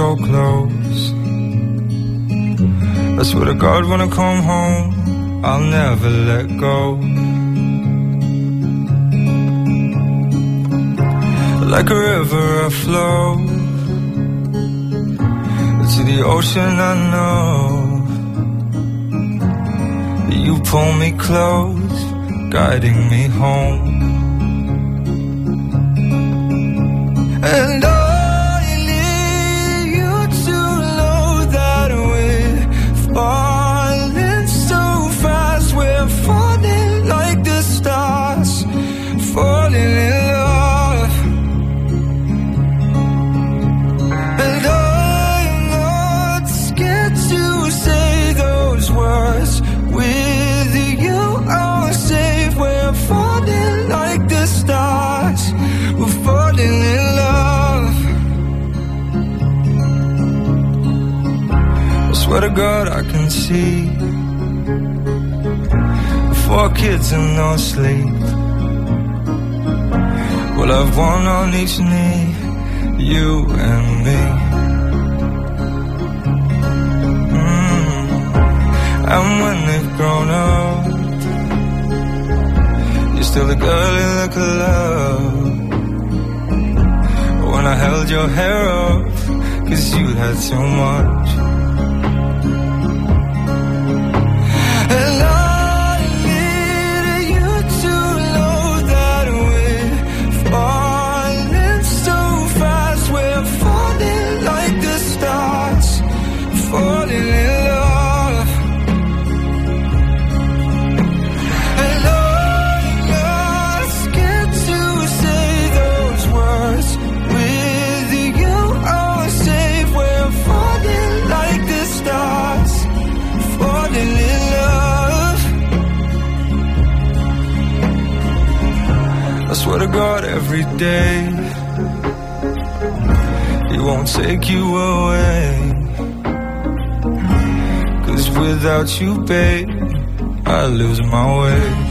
so close. I swear to God, when I come home, I'll never let go. Like a river, I flow to the ocean. I know you pull me close, guiding me home. And I God I can see. Four kids and no sleep. We'll have one on each knee You and me. Mm. And when they've grown up You're still the girl in the club When I held your hair up Cause you had so much every day. It won't take you away. Cause without you, babe, I lose my way.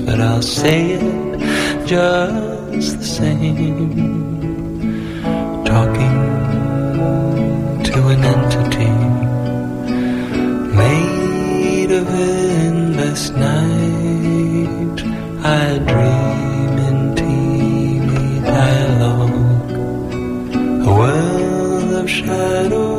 but I'll say it just the same. Talking to an entity made of endless night. I dream in teeny dialogue, a world of shadows.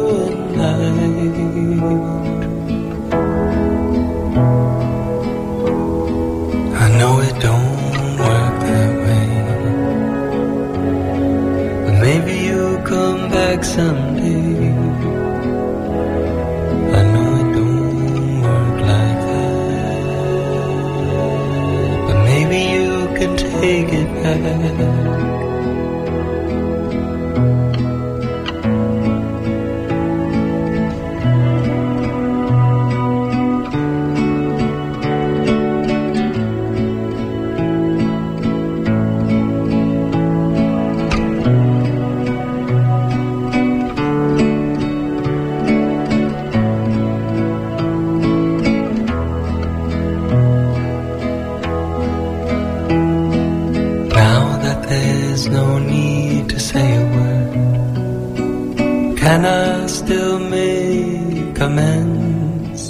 commends,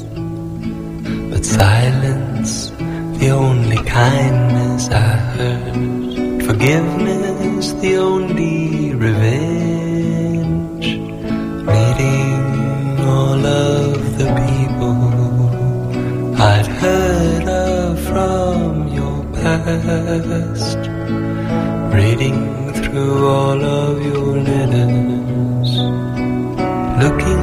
but silence, the only kindness I heard. Forgiveness, the only revenge. Meeting all of the people I'd heard of from your past. Reading through all of your letters, looking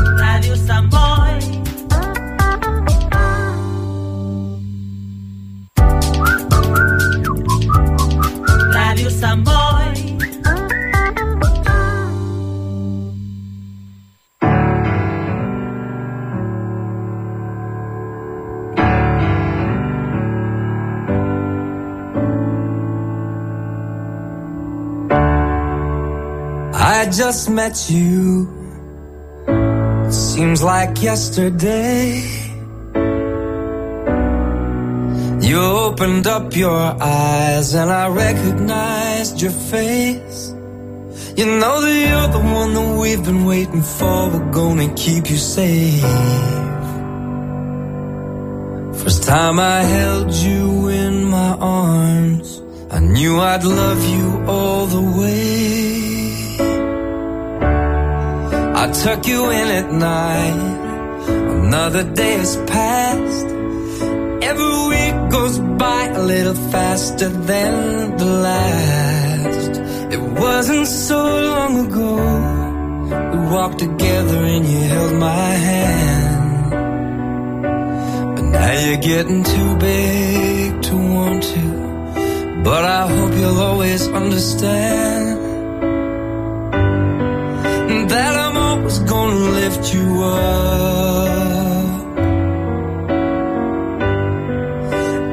met you. It seems like yesterday. You opened up your eyes and I recognized your face. You know that you're the one that we've been waiting for. We're gonna keep you safe. First time I held you in my arms, I knew I'd love you all the way. I tuck you in at night. Another day has passed. Every week goes by a little faster than the last. It wasn't so long ago. We walked together and you held my hand. But now you're getting too big to want to. But I hope you'll always understand that I'm always gonna lift you up.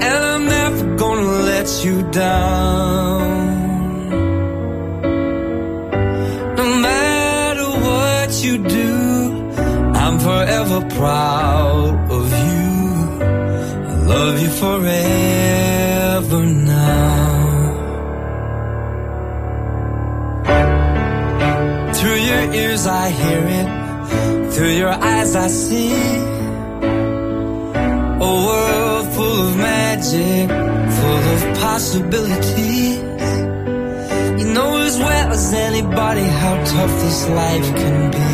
And I'm never gonna let you down. No matter what you do, I'm forever proud of you. I love you forever now. Ears I hear it, through your eyes I see a world full of magic, full of possibilities. You know as well as anybody how tough this life can be.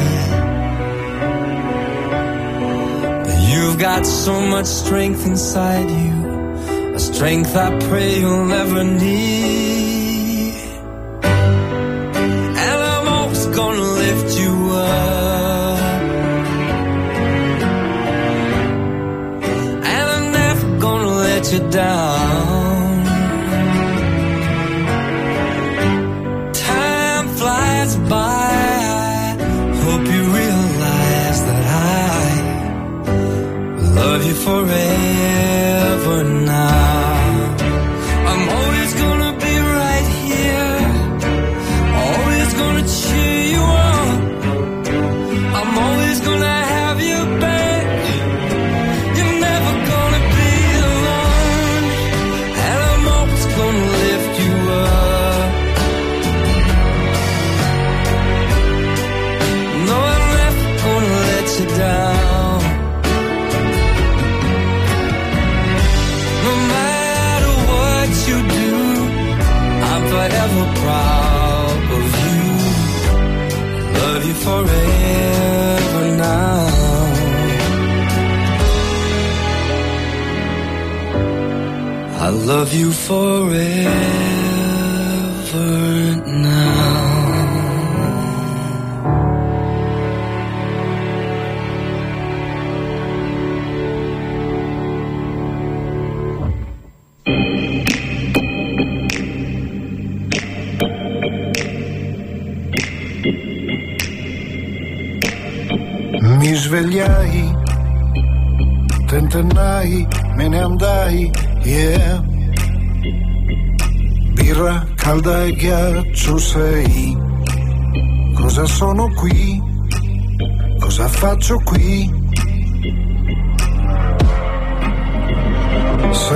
But you've got so much strength inside you, a strength I pray you'll never need.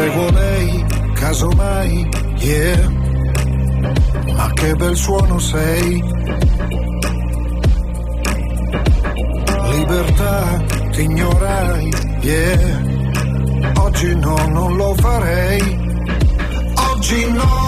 Seguo lei, casomai, yeah. Ma che bel suono sei. libertà ti ignorai, yeah. Oggi no, non lo farei. Oggi no.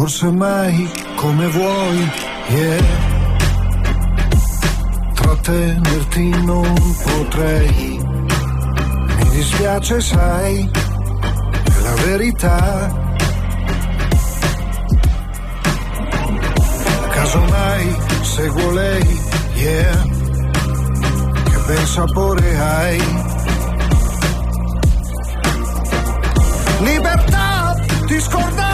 forse mai come vuoi, yeah. Trattenerti non potrei, mi dispiace sai, è la verità. Casomai seguo lei, yeah, che bel sapore hai. Libertà, ti discordare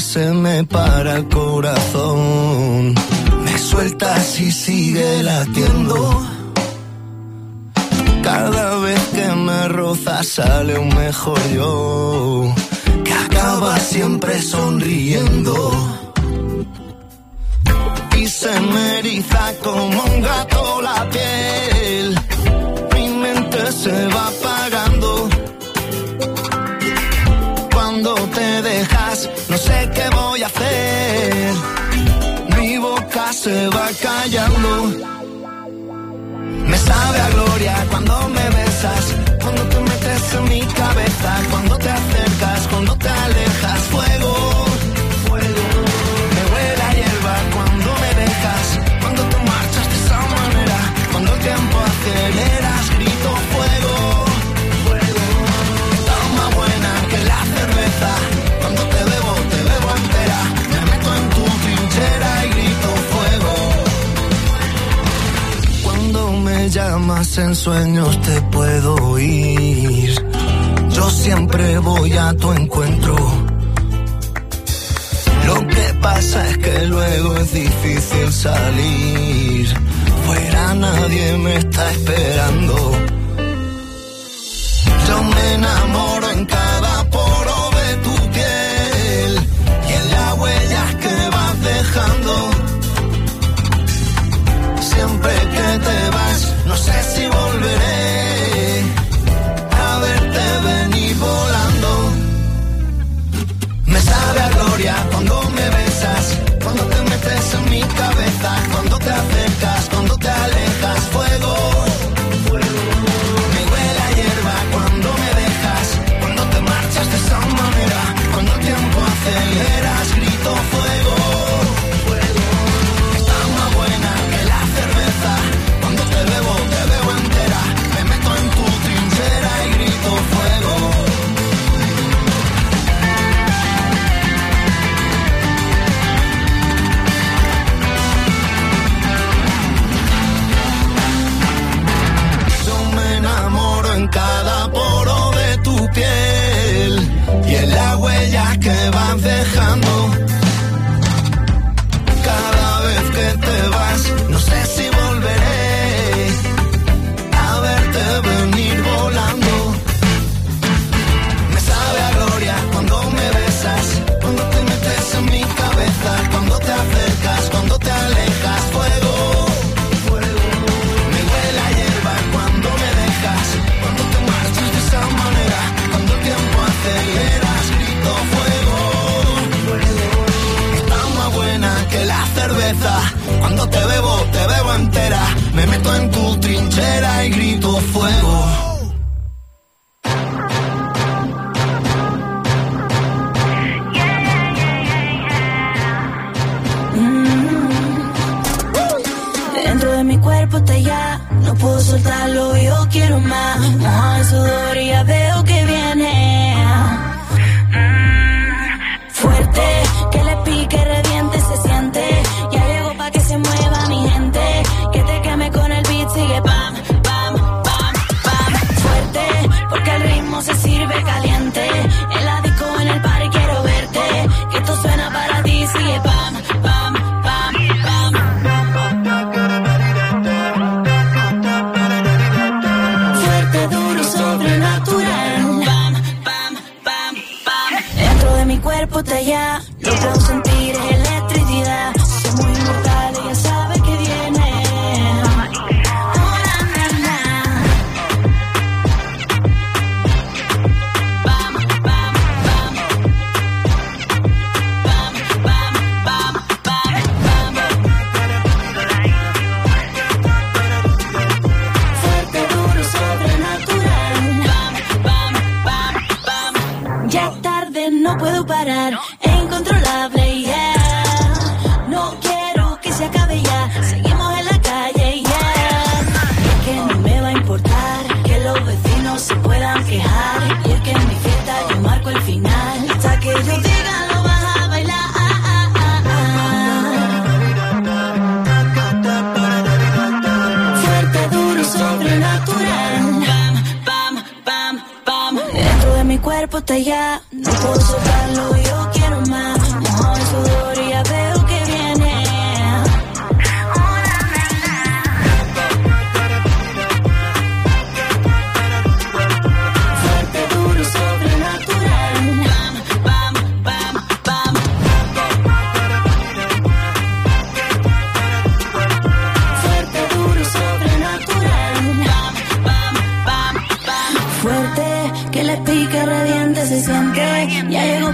se me para el corazón. Me sueltas y sigue latiendo. Cada vez que me rozas sale un mejor yo, que acaba siempre sonriendo. Y se me eriza como un gato la piel. Mi mente se va a apagar qué voy a hacer. Mi boca se va callando. Me sabe a gloria cuando me besas, cuando te metes en mi cabeza, cuando te acercas, cuando te alejas, fuego en sueños te puedo ir. Yo siempre voy a tu encuentro. Lo que pasa es que luego es difícil salir. Fuera nadie me está esperando. Yo me enamoro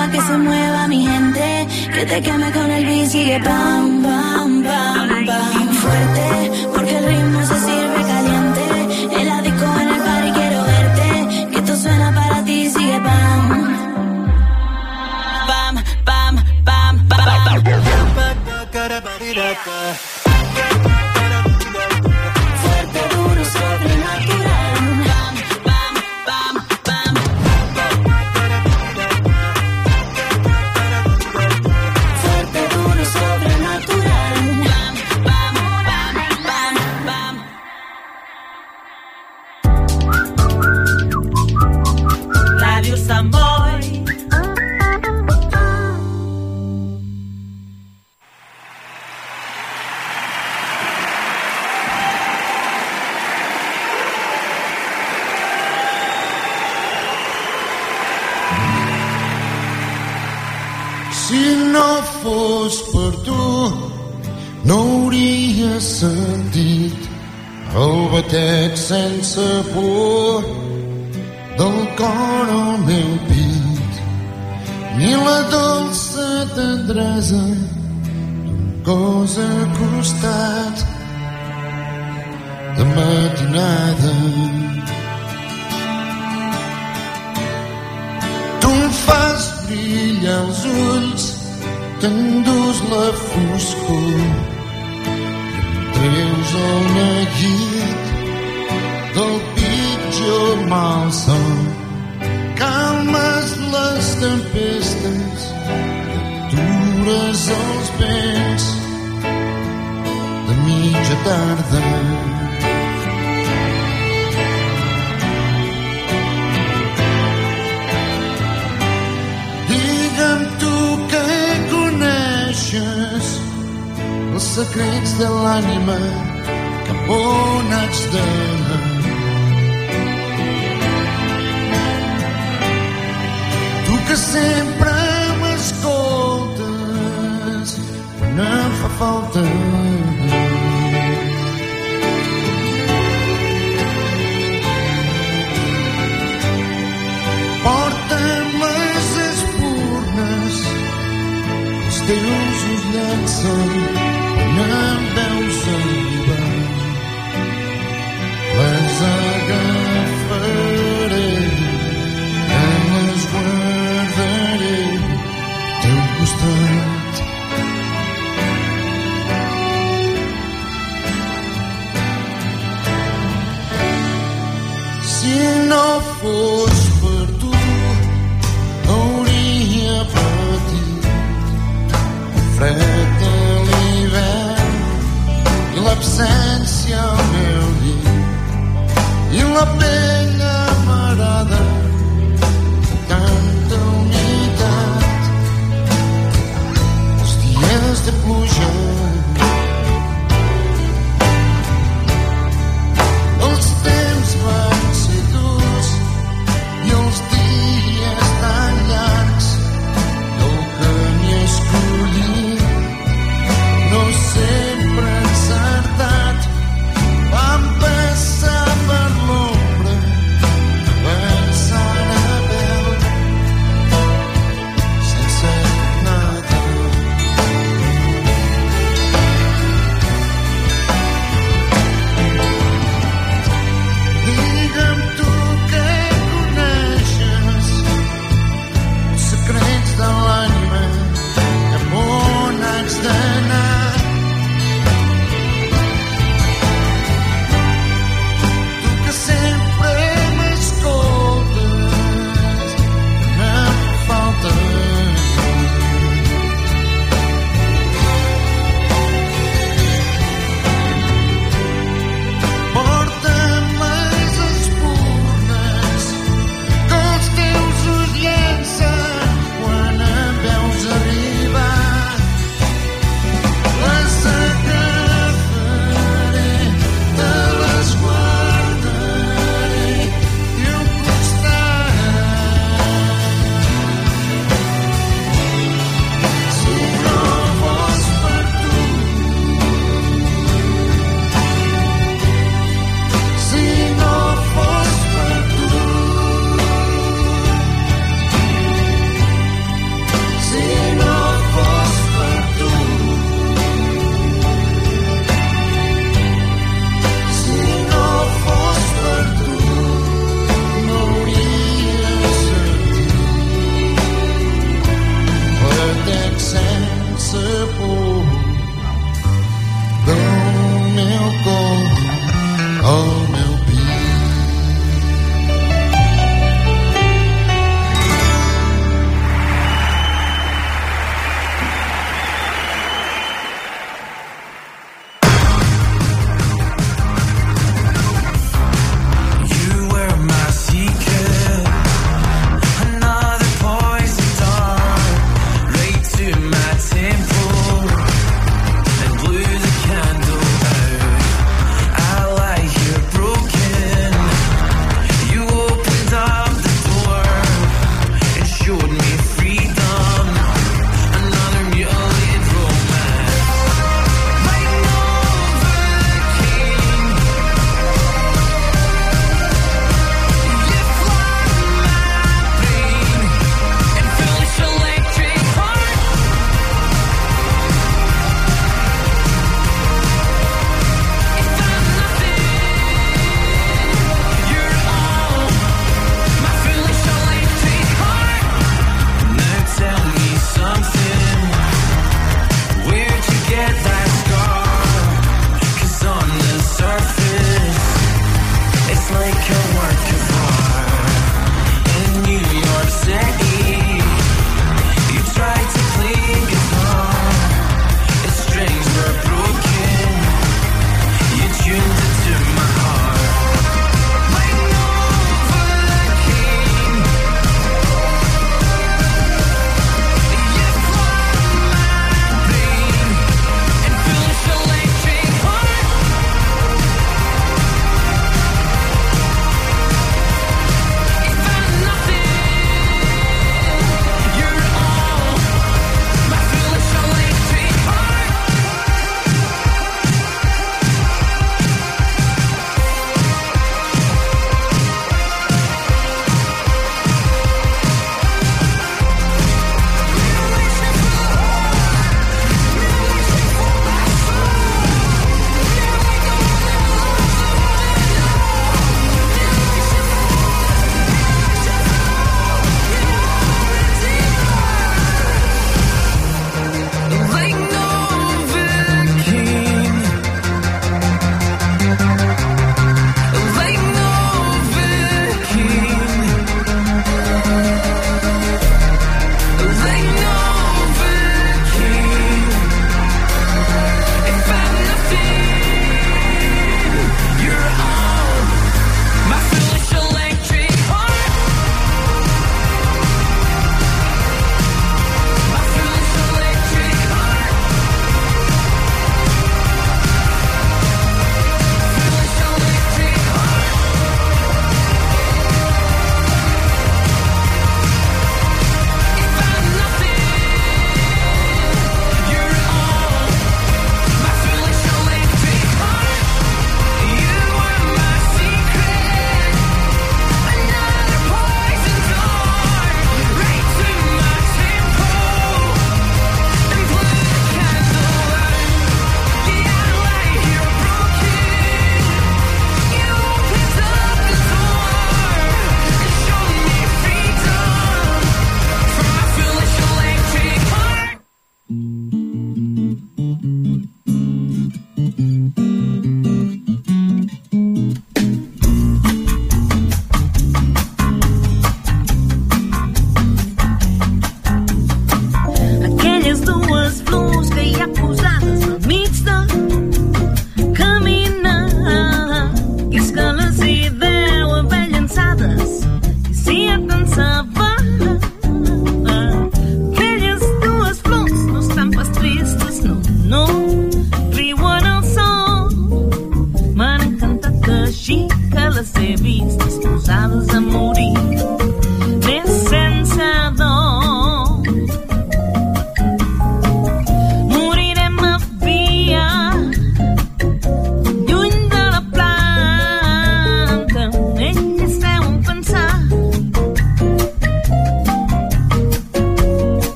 pa' que se mueva mi gente. Que te queme con el beat, sigue pam, pam, pam, pam. Fuerte, porque el ritmo se sirve caliente. El disco en el bar y quiero verte. Que esto suena para ti, sigue pam. Pam, pam, pam, pam. Fuerte, sense por del cor al meu pit, ni la dolça tendresa d'un cos acostat de matinada. De mitja tarda. Digue'm tu que coneixes els secrets de l'ànima cap on haig d'anar. Tu que sempre m'escoltes quan em fa falta. sun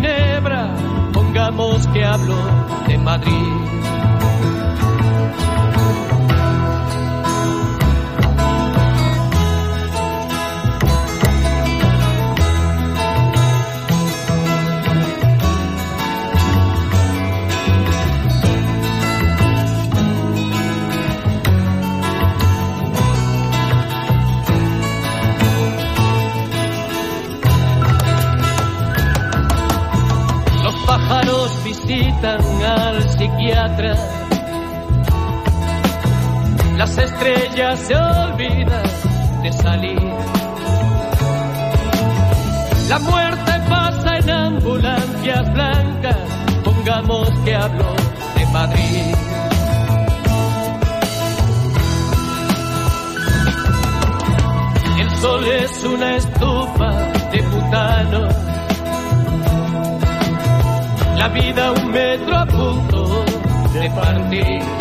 ginebra, pongamos que hablo de Madrid. Las estrellas se olvidan de salir. La muerte pasa en ambulancias blancas. Pongamos que hablo de Madrid. El sol es una estufa de butano la vida un metro a punto de partir.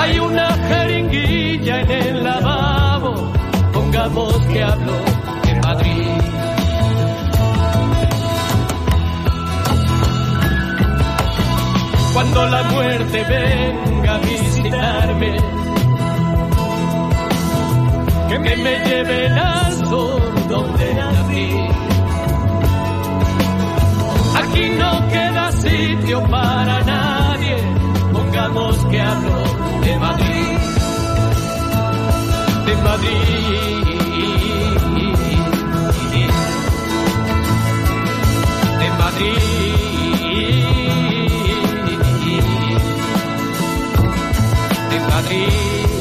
Hay una jeringuilla en el lavabo, pongamos que hablo de Madrid. Cuando la muerte venga a visitarme, que me, lleven al sol donde nací. Aquí no queda sitio para nadie, pongamos que hablo de Madrid, de Madrid, de Madrid, de Madrid.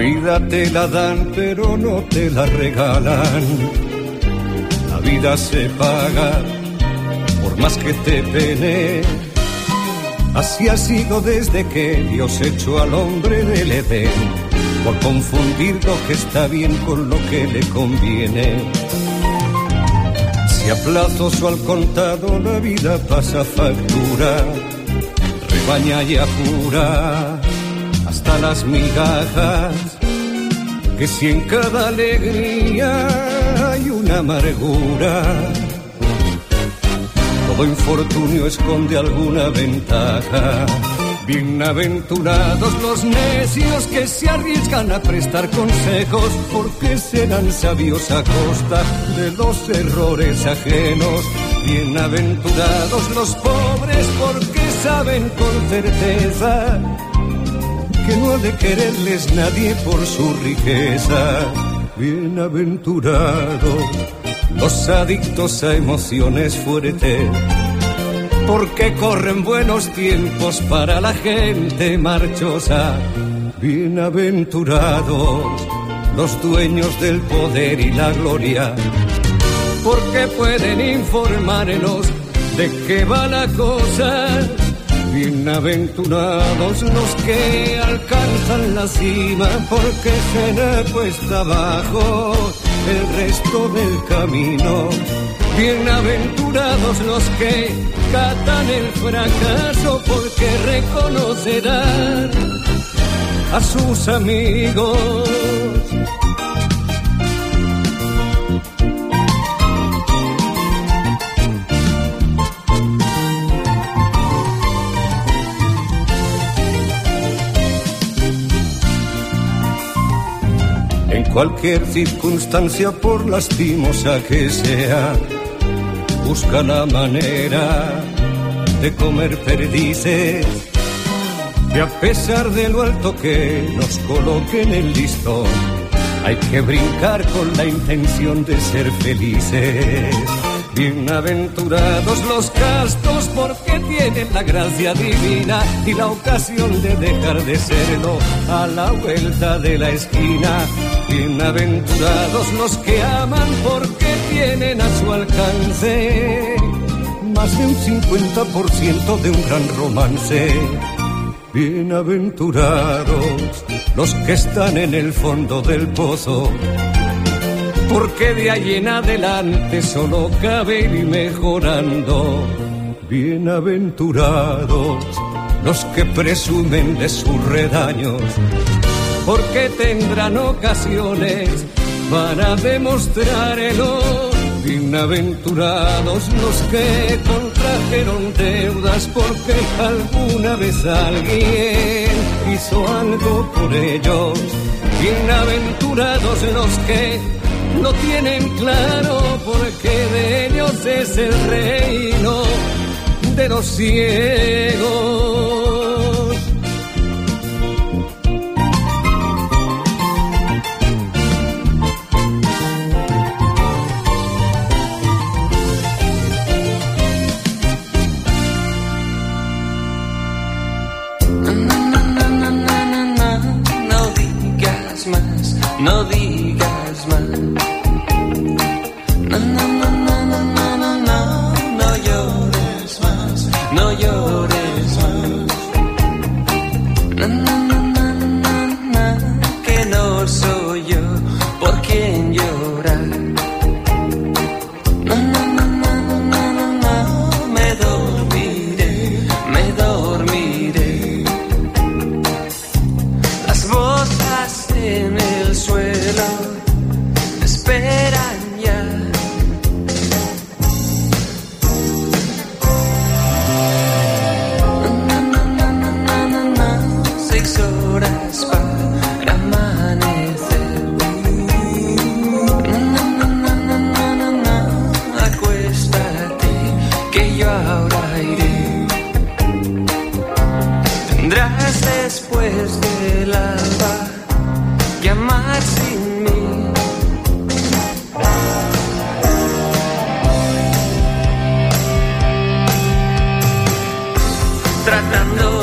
Vida te la dan, pero no te la regalan. La vida se paga por más que te pene. Así ha sido desde que Dios echó al hombre del Edén, por confundir lo que está bien con lo que le conviene. Si a plazos o al contado la vida pasa factura, rebaña y apura hasta las migajas, que si en cada alegría hay una amargura, todo infortunio esconde alguna ventaja. Bienaventurados los necios que se arriesgan a prestar consejos, porque serán sabios a costa de los errores ajenos. Bienaventurados los pobres porque saben con certeza que no ha de quererles nadie por su riqueza. Bienaventurados los adictos a emociones fuertes, porque corren buenos tiempos para la gente marchosa. Bienaventurados los dueños del poder y la gloria, porque pueden informarnos de qué va la cosa. Bienaventurados los que alcanzan la cima, porque se cuesta abajo el resto del camino. Bienaventurados los que catan el fracaso, porque reconocerán a sus amigos. En cualquier circunstancia, por lastimosa que sea, busca la manera de comer perdices. Y a pesar de lo alto que nos coloquen el listón, hay que brincar con la intención de ser felices. Bienaventurados los castos porque tienen la gracia divina y la ocasión de dejar de serlo a la vuelta de la esquina. Bienaventurados los que aman porque tienen a su alcance más de un 50% de un gran romance. Bienaventurados los que están en el fondo del pozo porque de ahí en adelante solo cabe ir mejorando. Bienaventurados los que presumen de sus redaños, porque tendrán ocasiones para demostrarlo. Bienaventurados los que contrajeron deudas porque alguna vez alguien hizo algo por ellos. Bienaventurados los que no tienen claro porque de ellos es el reino de los ciegos. después de lavar, llamar sin mí. Tratando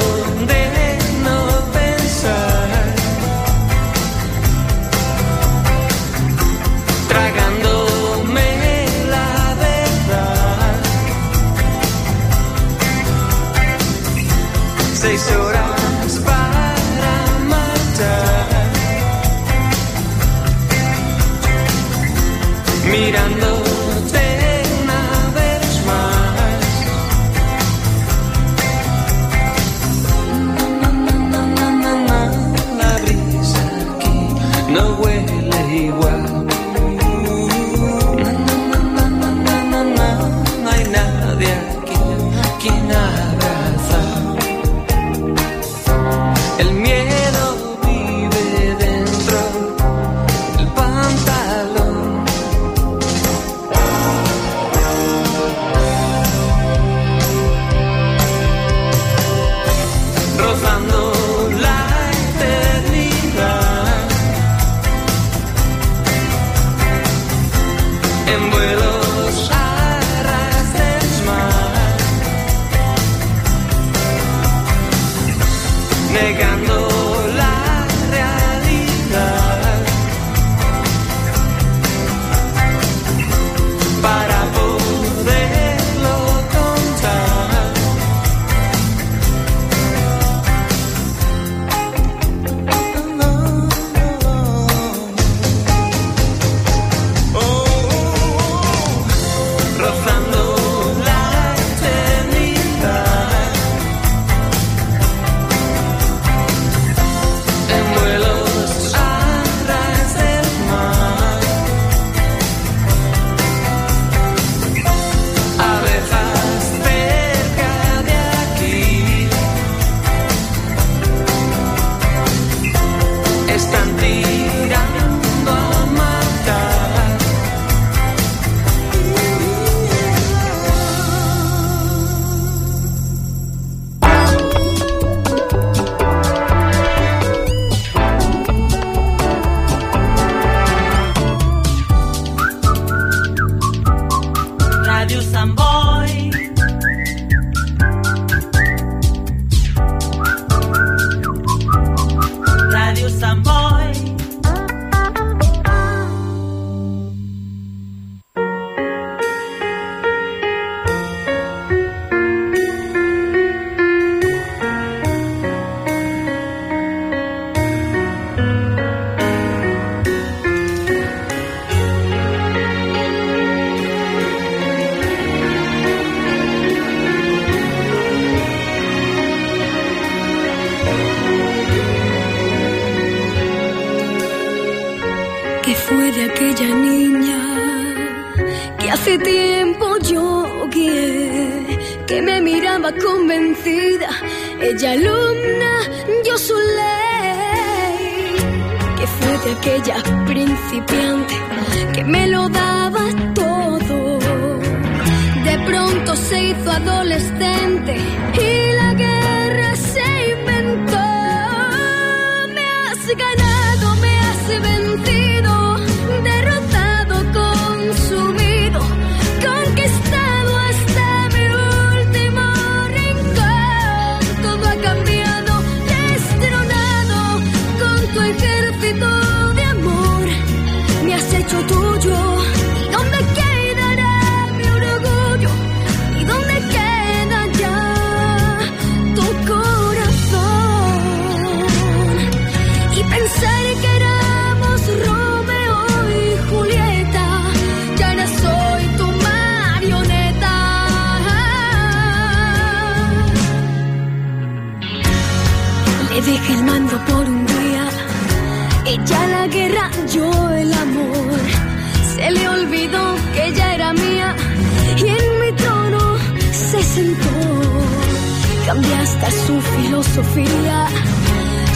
su filosofía.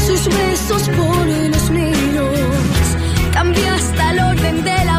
Sus besos por los míos, cambia hasta el orden de la